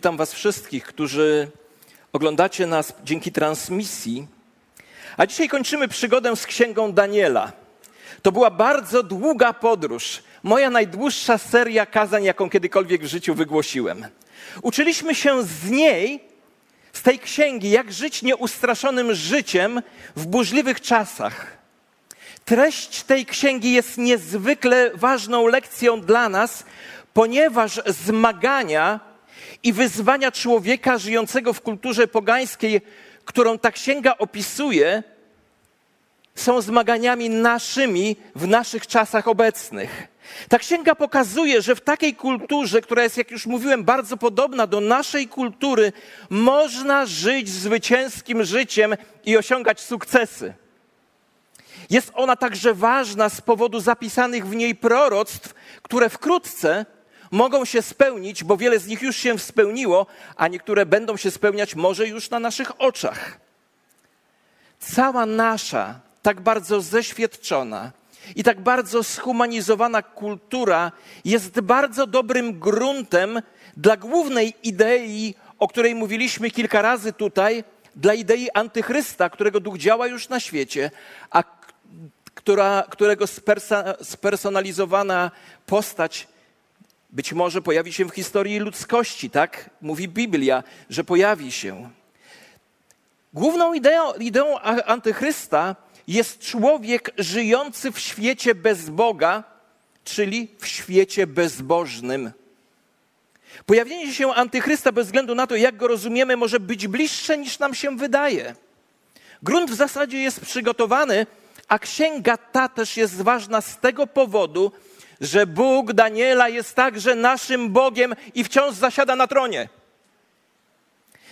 Witam Was wszystkich, którzy oglądacie nas dzięki transmisji. A dzisiaj kończymy przygodę z księgą Daniela. To była bardzo długa podróż, moja najdłuższa seria kazań, jaką kiedykolwiek w życiu wygłosiłem. Uczyliśmy się z niej, z tej księgi, jak żyć nieustraszonym życiem w burzliwych czasach. Treść tej księgi jest niezwykle ważną lekcją dla nas, ponieważ zmagania i wyzwania człowieka żyjącego w kulturze pogańskiej, którą ta księga opisuje, są zmaganiami naszymi w naszych czasach obecnych. Ta księga pokazuje, że w takiej kulturze, która jest, jak już mówiłem, bardzo podobna do naszej kultury, można żyć zwycięskim życiem i osiągać sukcesy. Jest ona także ważna z powodu zapisanych w niej proroctw, które wkrótce mogą się spełnić, bo wiele z nich już się spełniło, a niektóre będą się spełniać może już na naszych oczach. Cała nasza, tak bardzo zeświadczona i tak bardzo schumanizowana kultura jest bardzo dobrym gruntem dla głównej idei, o której mówiliśmy kilka razy tutaj, dla idei antychrysta, którego duch działa już na świecie, a która, którego spersonalizowana postać być może pojawi się w historii ludzkości, tak? Mówi Biblia, że pojawi się. Główną ideą, ideą antychrysta jest człowiek żyjący w świecie bez Boga, czyli w świecie bezbożnym. Pojawienie się antychrysta bez względu na to, jak go rozumiemy, może być bliższe niż nam się wydaje. Grunt w zasadzie jest przygotowany, a księga ta też jest ważna z tego powodu, że Bóg Daniela jest także naszym Bogiem i wciąż zasiada na tronie.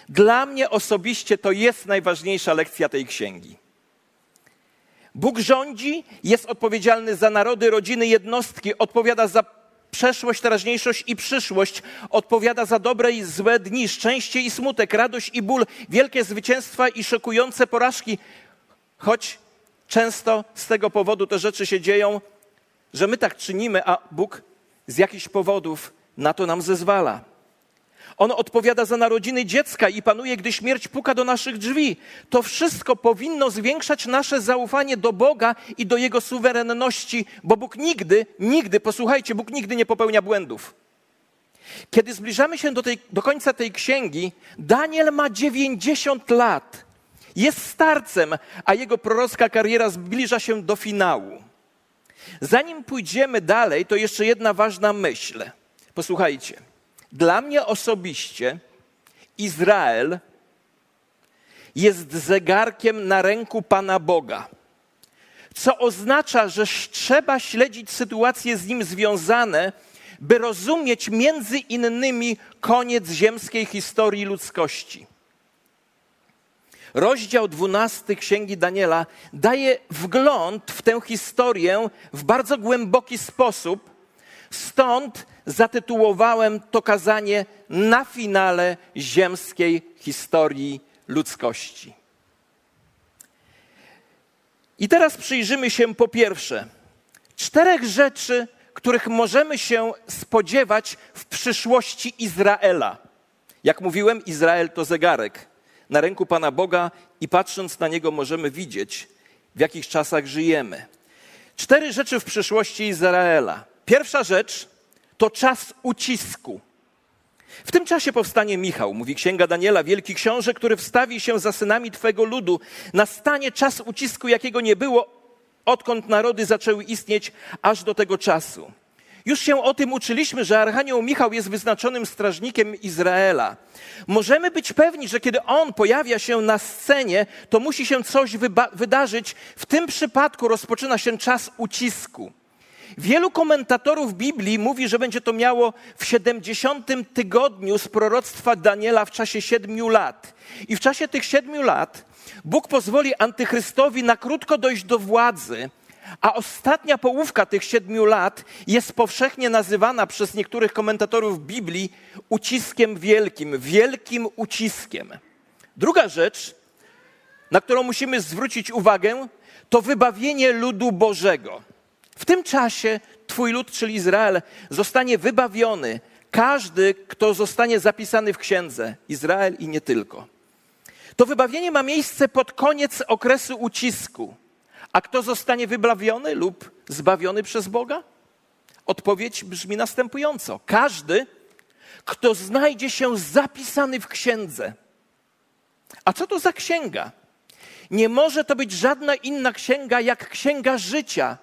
Dla mnie osobiście to jest najważniejsza lekcja tej księgi. Bóg rządzi, jest odpowiedzialny za narody, rodziny, jednostki, odpowiada za przeszłość, teraźniejszość i przyszłość, odpowiada za dobre i złe dni, szczęście i smutek, radość i ból, wielkie zwycięstwa i szokujące porażki, choć często z tego powodu te rzeczy się dzieją, że my tak czynimy, a Bóg z jakichś powodów na to nam zezwala. On odpowiada za narodziny dziecka i panuje, gdy śmierć puka do naszych drzwi. To wszystko powinno zwiększać nasze zaufanie do Boga i do Jego suwerenności, bo Bóg nigdy, nigdy, posłuchajcie, Bóg nigdy nie popełnia błędów. Kiedy zbliżamy się do, tej, do końca tej księgi, Daniel ma 90 lat. Jest starcem, a jego prorocka kariera zbliża się do finału. Zanim pójdziemy dalej, to jeszcze jedna ważna myśl. Posłuchajcie. Dla mnie osobiście Izrael jest zegarkiem na ręku Pana Boga, co oznacza, że trzeba śledzić sytuacje z nim związane, by rozumieć między innymi koniec ziemskiej historii ludzkości. Rozdział 12 Księgi Daniela daje wgląd w tę historię w bardzo głęboki sposób. Stąd zatytułowałem to kazanie na finale ziemskiej historii ludzkości. I teraz przyjrzymy się po pierwsze czterech rzeczy, których możemy się spodziewać w przyszłości Izraela. Jak mówiłem, Izrael to zegarek na ręku Pana Boga i patrząc na niego możemy widzieć, w jakich czasach żyjemy. Cztery rzeczy w przyszłości Izraela. Pierwsza rzecz to czas ucisku. W tym czasie powstanie Michał, mówi księga Daniela, wielki książę, który wstawi się za synami Twego ludu. Nastanie czas ucisku, jakiego nie było, odkąd narody zaczęły istnieć, aż do tego czasu. Już się o tym uczyliśmy, że Archanioł Michał jest wyznaczonym strażnikiem Izraela. Możemy być pewni, że kiedy on pojawia się na scenie, to musi się coś wydarzyć. W tym przypadku rozpoczyna się czas ucisku. Wielu komentatorów Biblii mówi, że będzie to miało w 70 tygodniu z proroctwa Daniela w czasie siedmiu lat. I w czasie tych siedmiu lat Bóg pozwoli antychrystowi na krótko dojść do władzy, a ostatnia połówka tych siedmiu lat jest powszechnie nazywana przez niektórych komentatorów Biblii uciskiem wielkim, wielkim uciskiem. Druga rzecz, na którą musimy zwrócić uwagę, to wybawienie ludu Bożego. W tym czasie Twój lud, czyli Izrael, zostanie wybawiony. każdy, kto zostanie zapisany w księdze, Izrael i nie tylko. To wybawienie ma miejsce pod koniec okresu ucisku. A kto zostanie wybawiony lub zbawiony przez Boga? Odpowiedź brzmi następująco: każdy, kto znajdzie się zapisany w księdze. A co to za księga? Nie może to być żadna inna księga jak księga życia.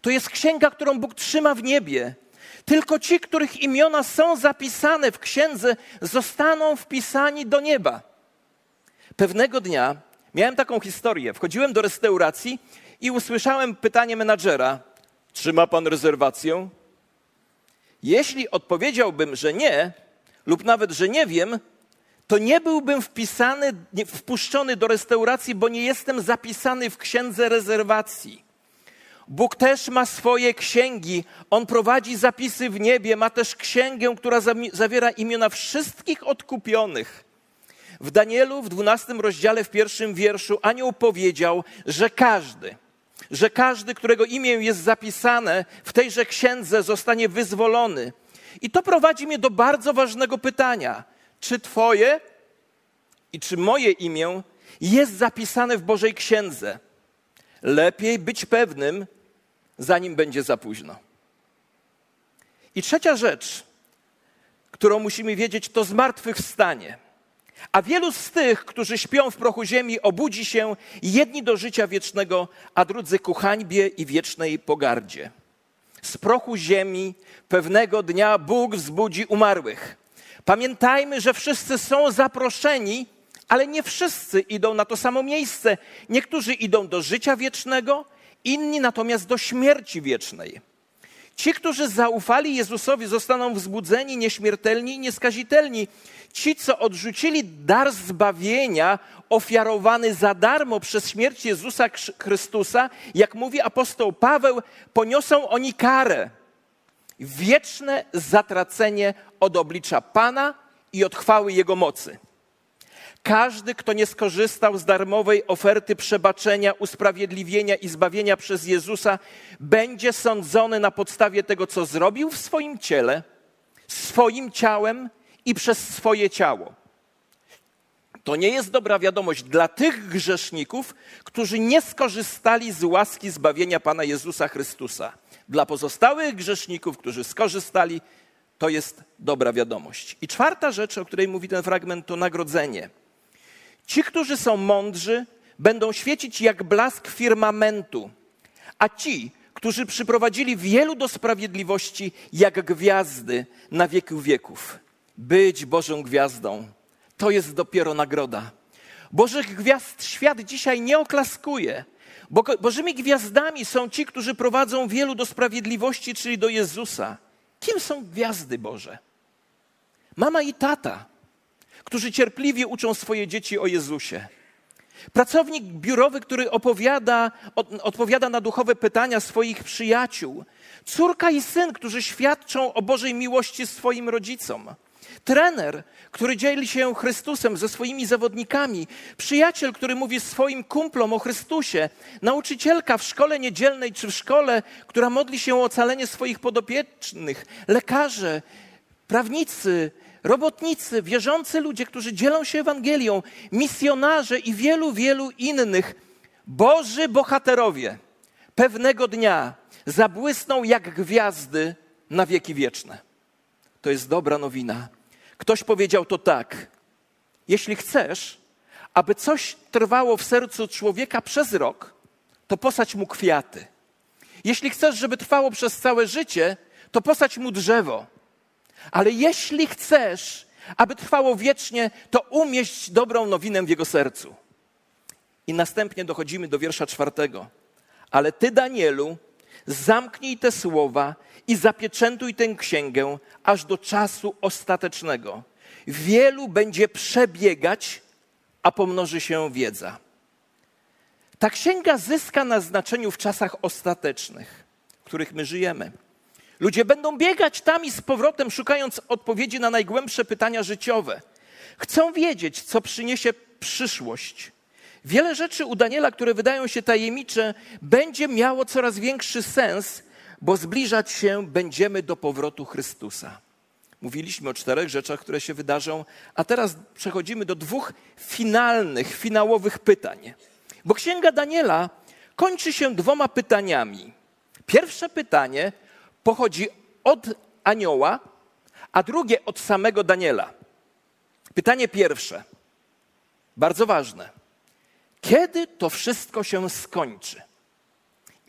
To jest księga, którą Bóg trzyma w niebie. Tylko ci, których imiona są zapisane w księdze, zostaną wpisani do nieba. Pewnego dnia miałem taką historię. Wchodziłem do restauracji i usłyszałem pytanie menadżera: Trzyma pan rezerwację? Jeśli odpowiedziałbym, że nie, lub nawet, że nie wiem, to nie byłbym wpisany, wpuszczony do restauracji, bo nie jestem zapisany w księdze rezerwacji. Bóg też ma swoje księgi. On prowadzi zapisy w niebie, ma też księgę, która zawiera imiona wszystkich odkupionych. W Danielu w 12 rozdziale, w pierwszym wierszu, anioł powiedział, że każdy, że każdy, którego imię jest zapisane w tejże księdze, zostanie wyzwolony. I to prowadzi mnie do bardzo ważnego pytania: czy Twoje i czy moje imię jest zapisane w Bożej księdze? Lepiej być pewnym, zanim będzie za późno. I trzecia rzecz, którą musimy wiedzieć, to zmartwychwstanie. A wielu z tych, którzy śpią w prochu ziemi, obudzi się jedni do życia wiecznego, a drudzy ku hańbie i wiecznej pogardzie. Z prochu ziemi pewnego dnia Bóg wzbudzi umarłych. Pamiętajmy, że wszyscy są zaproszeni, ale nie wszyscy idą na to samo miejsce. Niektórzy idą do życia wiecznego, inni natomiast do śmierci wiecznej. Ci, którzy zaufali Jezusowi, zostaną wzbudzeni, nieśmiertelni i nieskazitelni. Ci, co odrzucili dar zbawienia ofiarowany za darmo przez śmierć Jezusa Chrystusa, jak mówi apostoł Paweł, poniosą oni karę. Wieczne zatracenie od oblicza Pana i od chwały Jego mocy. Każdy, kto nie skorzystał z darmowej oferty przebaczenia, usprawiedliwienia i zbawienia przez Jezusa, będzie sądzony na podstawie tego, co zrobił w swoim ciele, swoim ciałem i przez swoje ciało. To nie jest dobra wiadomość dla tych grzeszników, którzy nie skorzystali z łaski zbawienia Pana Jezusa Chrystusa. Dla pozostałych grzeszników, którzy skorzystali, to jest dobra wiadomość. I czwarta rzecz, o której mówi ten fragment, to nagrodzenie. Ci, którzy są mądrzy, będą świecić jak blask firmamentu, a ci, którzy przyprowadzili wielu do sprawiedliwości, jak gwiazdy na wieki wieków. Być Bożą gwiazdą to jest dopiero nagroda. Bożych gwiazd świat dzisiaj nie oklaskuje. Bo Bożymi gwiazdami są ci, którzy prowadzą wielu do sprawiedliwości, czyli do Jezusa. Kim są gwiazdy Boże? Mama i tata którzy cierpliwie uczą swoje dzieci o Jezusie. Pracownik biurowy, który opowiada, odpowiada na duchowe pytania swoich przyjaciół. Córka i syn, którzy świadczą o Bożej miłości swoim rodzicom. Trener, który dzieli się Chrystusem ze swoimi zawodnikami. Przyjaciel, który mówi swoim kumplom o Chrystusie. Nauczycielka w szkole niedzielnej czy w szkole, która modli się o ocalenie swoich podopiecznych. Lekarze, prawnicy, robotnicy, wierzący ludzie, którzy dzielą się Ewangelią, misjonarze i wielu, wielu innych, Boży bohaterowie pewnego dnia zabłysną jak gwiazdy na wieki wieczne. To jest dobra nowina. Ktoś powiedział to tak. Jeśli chcesz, aby coś trwało w sercu człowieka przez rok, to posadź mu kwiaty. Jeśli chcesz, żeby trwało przez całe życie, to posadź mu drzewo. Ale jeśli chcesz, aby trwało wiecznie, to umieść dobrą nowinę w jego sercu. I następnie dochodzimy do wiersza czwartego. Ale ty, Danielu, zamknij te słowa i zapieczętuj tę księgę aż do czasu ostatecznego. Wielu będzie przebiegać, a pomnoży się wiedza. Ta księga zyska na znaczeniu w czasach ostatecznych, w których my żyjemy. Ludzie będą biegać tam i z powrotem, szukając odpowiedzi na najgłębsze pytania życiowe. Chcą wiedzieć, co przyniesie przyszłość. Wiele rzeczy u Daniela, które wydają się tajemnicze, będzie miało coraz większy sens, bo zbliżać się będziemy do powrotu Chrystusa. Mówiliśmy o czterech rzeczach, które się wydarzą, a teraz przechodzimy do dwóch finalnych, finałowych pytań. Bo księga Daniela kończy się dwoma pytaniami. Pierwsze pytanie pochodzi od anioła, a drugie od samego Daniela. Pytanie pierwsze, bardzo ważne. Kiedy to wszystko się skończy?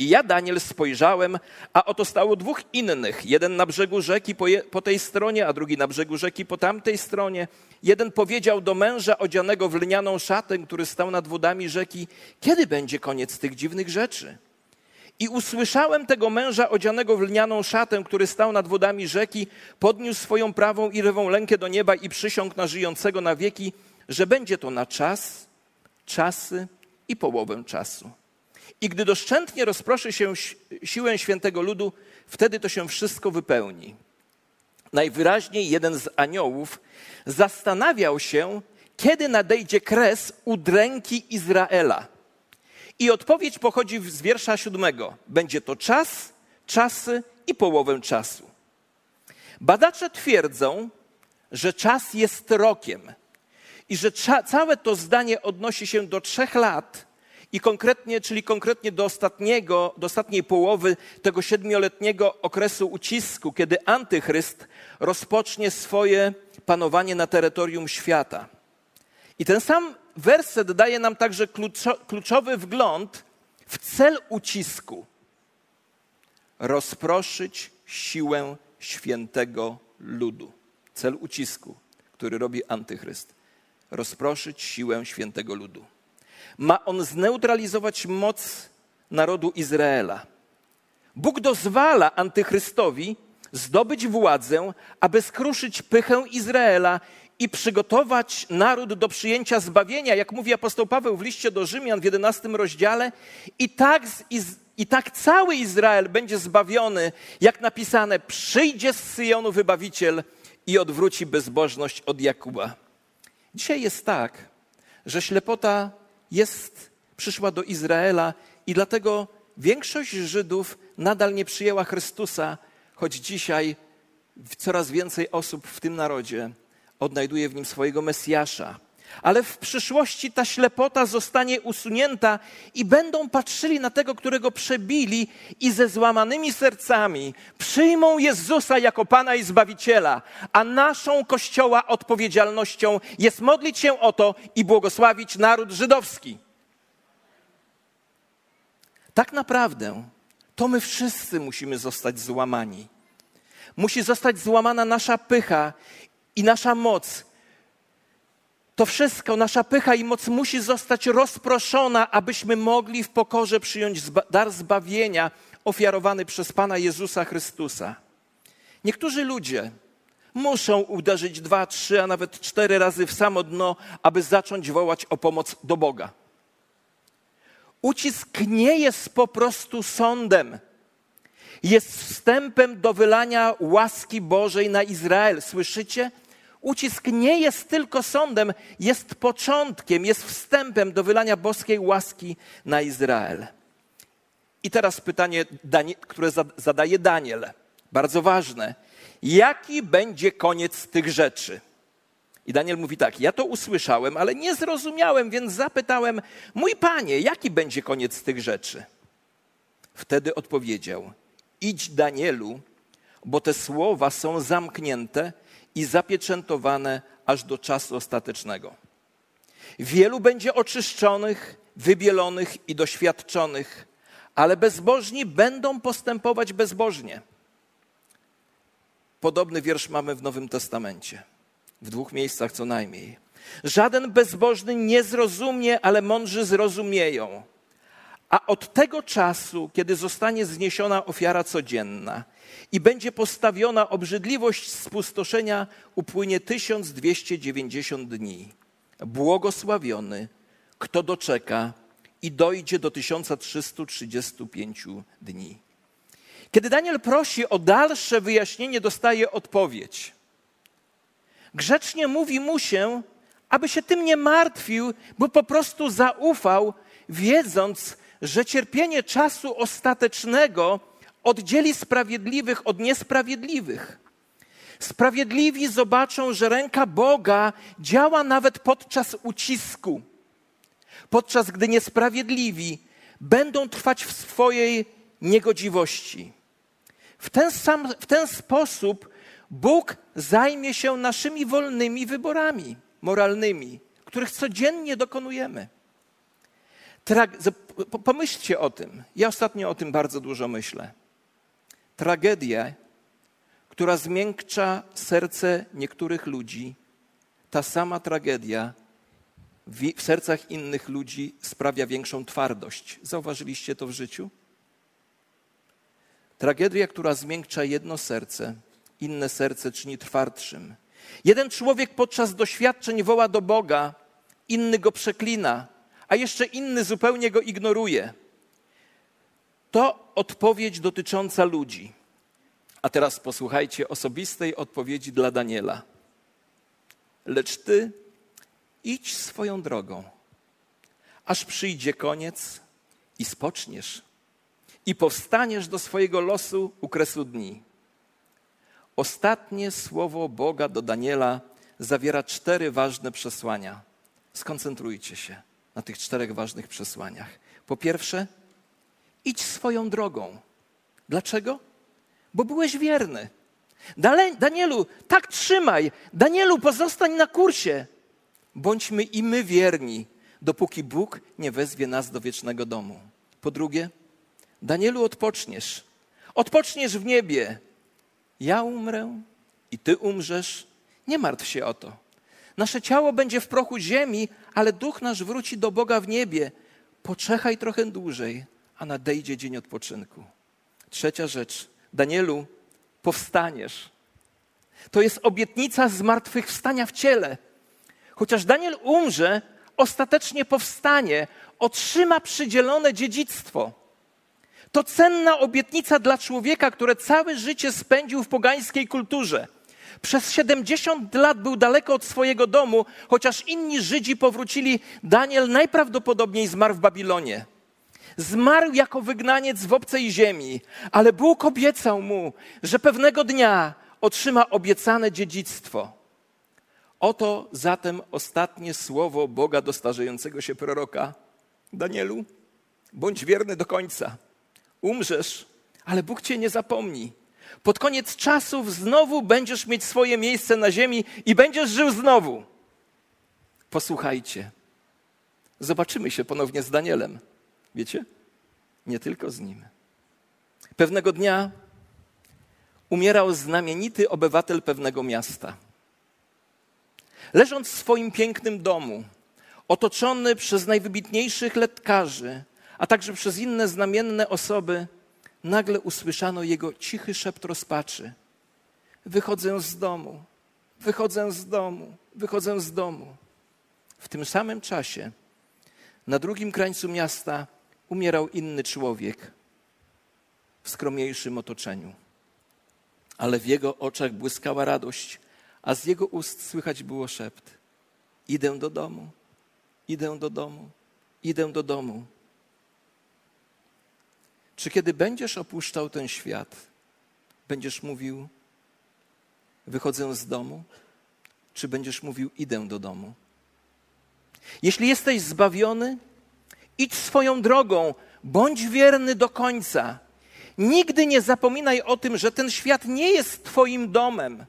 I ja, Daniel, spojrzałem, a oto stało dwóch innych. Jeden na brzegu rzeki po, je, po, tej stronie, a drugi na brzegu rzeki po tamtej stronie. Jeden powiedział do męża odzianego w lnianą szatę, który stał nad wodami rzeki, kiedy będzie koniec tych dziwnych rzeczy? I usłyszałem tego męża odzianego w lnianą szatę, który stał nad wodami rzeki, podniósł swoją prawą i lewą rękę do nieba i przysiągł na żyjącego na wieki, że będzie to na czas, czasy i połowę czasu. I gdy doszczętnie rozproszy się siłę świętego ludu, wtedy to się wszystko wypełni. Najwyraźniej jeden z aniołów zastanawiał się, kiedy nadejdzie kres udręki Izraela. I odpowiedź pochodzi z wiersza siódmego. Będzie to czas, czasy i połowę czasu. Badacze twierdzą, że czas jest rokiem i że całe to zdanie odnosi się do trzech lat i konkretnie, czyli konkretnie do ostatniego, do ostatniej połowy tego siedmioletniego okresu ucisku, kiedy antychryst rozpocznie swoje panowanie na terytorium świata. I ten sam werset daje nam także kluczowy wgląd w cel ucisku. Rozproszyć siłę świętego ludu. Cel ucisku, który robi antychryst. Rozproszyć siłę świętego ludu. Ma on zneutralizować moc narodu Izraela. Bóg dozwala antychrystowi zdobyć władzę, aby skruszyć pychę Izraela i przygotować naród do przyjęcia zbawienia, jak mówi apostoł Paweł w liście do Rzymian w 11 rozdziale. I tak, I tak cały Izrael będzie zbawiony, jak napisane, przyjdzie z Syjonu wybawiciel i odwróci bezbożność od Jakuba. Dzisiaj jest tak, że ślepota jest, przyszła do Izraela i dlatego większość Żydów nadal nie przyjęła Chrystusa, choć dzisiaj coraz więcej osób w tym narodzie odnajduje w nim swojego Mesjasza. Ale w przyszłości ta ślepota zostanie usunięta i będą patrzyli na tego, którego przebili i ze złamanymi sercami przyjmą Jezusa jako Pana i Zbawiciela, a naszą Kościoła odpowiedzialnością jest modlić się o to i błogosławić naród żydowski. Tak naprawdę to my wszyscy musimy zostać złamani. Musi zostać złamana nasza pycha i nasza moc. To wszystko, nasza pycha i moc musi zostać rozproszona, abyśmy mogli w pokorze przyjąć dar zbawienia ofiarowany przez Pana Jezusa Chrystusa. Niektórzy ludzie muszą uderzyć dwa, trzy, a nawet cztery razy w samo dno, aby zacząć wołać o pomoc do Boga. Ucisk nie jest po prostu sądem. Jest wstępem do wylania łaski Bożej na Izrael. Słyszycie? Ucisk nie jest tylko sądem, jest początkiem, jest wstępem do wylania boskiej łaski na Izrael. I teraz pytanie, które zadaje Daniel, bardzo ważne. Jaki będzie koniec tych rzeczy? I Daniel mówi tak: Ja to usłyszałem, ale nie zrozumiałem, więc zapytałem: Mój panie, jaki będzie koniec tych rzeczy? Wtedy odpowiedział: Idź, Danielu, bo te słowa są zamknięte i zapieczętowane aż do czasu ostatecznego. Wielu będzie oczyszczonych, wybielonych i doświadczonych, ale bezbożni będą postępować bezbożnie. Podobny wiersz mamy w Nowym Testamencie, w dwóch miejscach co najmniej. Żaden bezbożny nie zrozumie, ale mądrzy zrozumieją. A od tego czasu, kiedy zostanie zniesiona ofiara codzienna i będzie postawiona obrzydliwość spustoszenia, upłynie 1290 dni. Błogosławiony, kto doczeka i dojdzie do 1335 dni. Kiedy Daniel prosi o dalsze wyjaśnienie, dostaje odpowiedź. Grzecznie mówi mu się, aby się tym nie martwił, bo po prostu zaufał, wiedząc, że cierpienie czasu ostatecznego oddzieli sprawiedliwych od niesprawiedliwych. Sprawiedliwi zobaczą, że ręka Boga działa nawet podczas ucisku, podczas gdy niesprawiedliwi będą trwać w swojej niegodziwości. W ten, sam, w ten sposób Bóg zajmie się naszymi wolnymi wyborami moralnymi, których codziennie dokonujemy. Pomyślcie o tym. Ja ostatnio o tym bardzo dużo myślę. Tragedia, która zmiękcza serce niektórych ludzi, ta sama tragedia w sercach innych ludzi sprawia większą twardość. Zauważyliście to w życiu? Tragedia, która zmiękcza jedno serce, inne serce czyni twardszym. Jeden człowiek podczas doświadczeń woła do Boga, inny go przeklina, a jeszcze inny zupełnie go ignoruje. To odpowiedź dotycząca ludzi. A teraz posłuchajcie osobistej odpowiedzi dla Daniela. Lecz ty idź swoją drogą, aż przyjdzie koniec i spoczniesz, i powstaniesz do swojego losu u kresu dni. Ostatnie słowo Boga do Daniela zawiera cztery ważne przesłania. Skoncentrujcie się na tych czterech ważnych przesłaniach. Po pierwsze, idź swoją drogą. Dlaczego? Bo byłeś wierny. Danielu, tak trzymaj. Danielu, pozostań na kursie. Bądźmy i my wierni, dopóki Bóg nie wezwie nas do wiecznego domu. Po drugie, Danielu, odpoczniesz. Odpoczniesz w niebie. Ja umrę i ty umrzesz. Nie martw się o to. Nasze ciało będzie w prochu ziemi, ale duch nasz wróci do Boga w niebie. Poczekaj trochę dłużej, a nadejdzie dzień odpoczynku. Trzecia rzecz. Danielu, powstaniesz. To jest obietnica zmartwychwstania w ciele. Chociaż Daniel umrze, ostatecznie powstanie, otrzyma przydzielone dziedzictwo. To cenna obietnica dla człowieka, który całe życie spędził w pogańskiej kulturze. Przez 70 lat był daleko od swojego domu, chociaż inni Żydzi powrócili. Daniel najprawdopodobniej zmarł w Babilonie. Zmarł jako wygnaniec w obcej ziemi, ale Bóg obiecał mu, że pewnego dnia otrzyma obiecane dziedzictwo. Oto zatem ostatnie słowo Boga do starzejącego się proroka. Danielu, bądź wierny do końca. Umrzesz, ale Bóg cię nie zapomni. Pod koniec czasów znowu będziesz mieć swoje miejsce na ziemi i będziesz żył znowu. Posłuchajcie. Zobaczymy się ponownie z Danielem. Wiecie? Nie tylko z nim. Pewnego dnia umierał znamienity obywatel pewnego miasta. Leżąc w swoim pięknym domu, otoczony przez najwybitniejszych lekarzy, a także przez inne znamienne osoby, nagle usłyszano jego cichy szept rozpaczy. Wychodzę z domu, wychodzę z domu, wychodzę z domu. W tym samym czasie na drugim krańcu miasta umierał inny człowiek w skromniejszym otoczeniu. Ale w jego oczach błyskała radość, a z jego ust słychać było szept: Idę do domu, idę do domu, idę do domu. Czy kiedy będziesz opuszczał ten świat, będziesz mówił: Wychodzę z domu? Czy będziesz mówił: Idę do domu? Jeśli jesteś zbawiony, idź swoją drogą, bądź wierny do końca. Nigdy nie zapominaj o tym, że ten świat nie jest Twoim domem.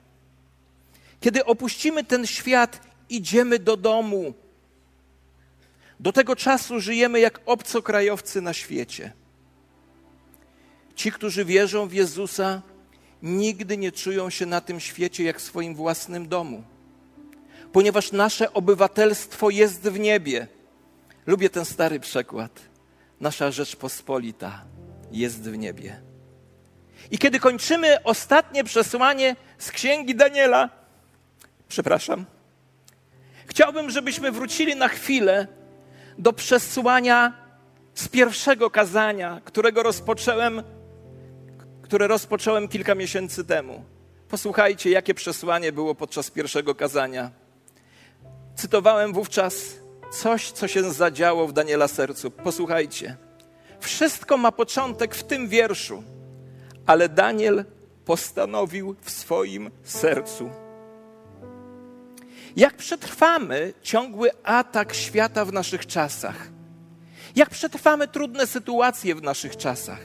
Kiedy opuścimy ten świat, idziemy do domu. Do tego czasu żyjemy jak obcokrajowcy na świecie. Ci, którzy wierzą w Jezusa, nigdy nie czują się na tym świecie jak w swoim własnym domu, ponieważ nasze obywatelstwo jest w niebie. Lubię ten stary przekład. Nasza Rzeczpospolita jest w niebie. I kiedy kończymy ostatnie przesłanie z księgi Daniela, przepraszam, chciałbym, żebyśmy wrócili na chwilę do przesłania z pierwszego kazania, którego rozpocząłem które rozpocząłem kilka miesięcy temu. Posłuchajcie, jakie przesłanie było podczas pierwszego kazania. Cytowałem wówczas coś, co się zadziało w Daniela sercu. Posłuchajcie. Wszystko ma początek w tym wierszu, ale Daniel postanowił w swoim sercu. Jak przetrwamy ciągły atak świata w naszych czasach? Jak przetrwamy trudne sytuacje w naszych czasach?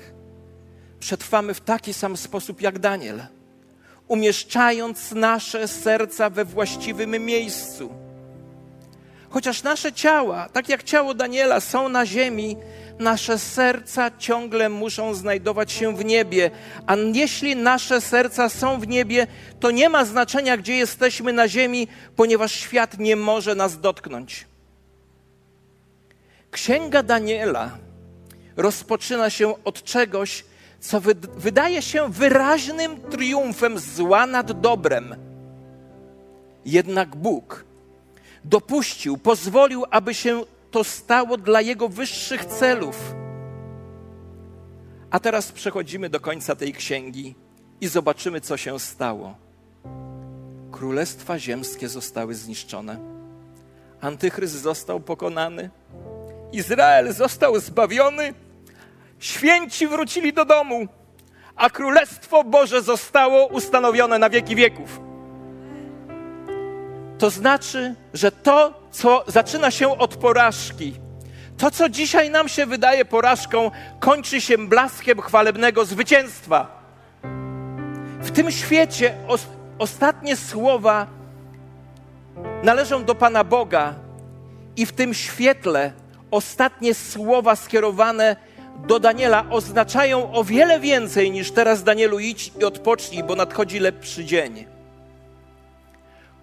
Przetrwamy w taki sam sposób jak Daniel, umieszczając nasze serca we właściwym miejscu. Chociaż nasze ciała, tak jak ciało Daniela, są na ziemi, nasze serca ciągle muszą znajdować się w niebie. A jeśli nasze serca są w niebie, to nie ma znaczenia, gdzie jesteśmy na ziemi, ponieważ świat nie może nas dotknąć. Księga Daniela rozpoczyna się od czegoś, co wydaje się wyraźnym triumfem zła nad dobrem. Jednak Bóg dopuścił, pozwolił, aby się to stało dla Jego wyższych celów. A teraz przechodzimy do końca tej księgi i zobaczymy, co się stało. Królestwa ziemskie zostały zniszczone. Antychryst został pokonany. Izrael został zbawiony. Święci wrócili do domu, a Królestwo Boże zostało ustanowione na wieki wieków. To znaczy, że to, co zaczyna się od porażki, to, co dzisiaj nam się wydaje porażką, kończy się blaskiem chwalebnego zwycięstwa. W tym świecie os ostatnie słowa należą do Pana Boga, i w tym świetle ostatnie słowa skierowane do Daniela oznaczają o wiele więcej niż teraz Danielu idź i odpocznij, bo nadchodzi lepszy dzień.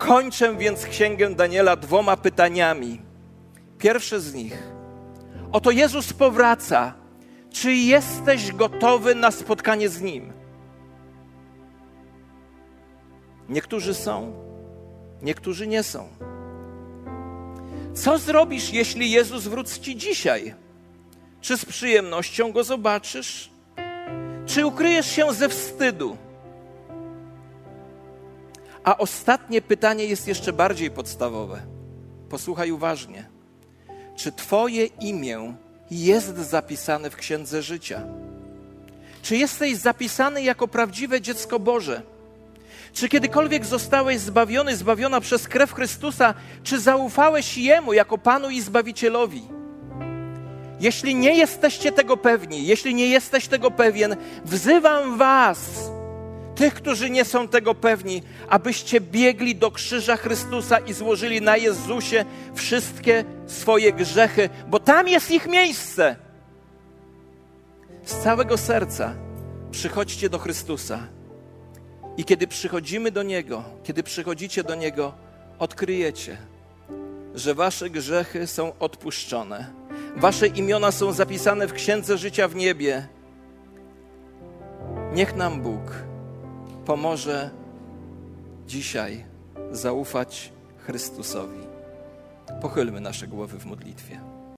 Kończę więc księgę Daniela dwoma pytaniami. Pierwsze z nich. Oto Jezus powraca. Czy jesteś gotowy na spotkanie z Nim? Niektórzy są, niektórzy nie są. Co zrobisz, jeśli Jezus wróci dzisiaj? Czy z przyjemnością go zobaczysz? Czy ukryjesz się ze wstydu? A ostatnie pytanie jest jeszcze bardziej podstawowe. Posłuchaj uważnie. Czy Twoje imię jest zapisane w Księdze Życia? Czy jesteś zapisany jako prawdziwe dziecko Boże? Czy kiedykolwiek zostałeś zbawiony, zbawiona przez krew Chrystusa? Czy zaufałeś Jemu jako Panu i Zbawicielowi? Jeśli nie jesteście tego pewni, jeśli nie jesteś tego pewien, wzywam Was, tych, którzy nie są tego pewni, abyście biegli do krzyża Chrystusa i złożyli na Jezusie wszystkie swoje grzechy, bo tam jest ich miejsce. Z całego serca przychodźcie do Chrystusa. I kiedy przychodzimy do Niego, kiedy przychodzicie do Niego, odkryjecie, że wasze grzechy są odpuszczone. Wasze imiona są zapisane w Księdze Życia w niebie. Niech nam Bóg pomoże dzisiaj zaufać Chrystusowi. Pochylmy nasze głowy w modlitwie.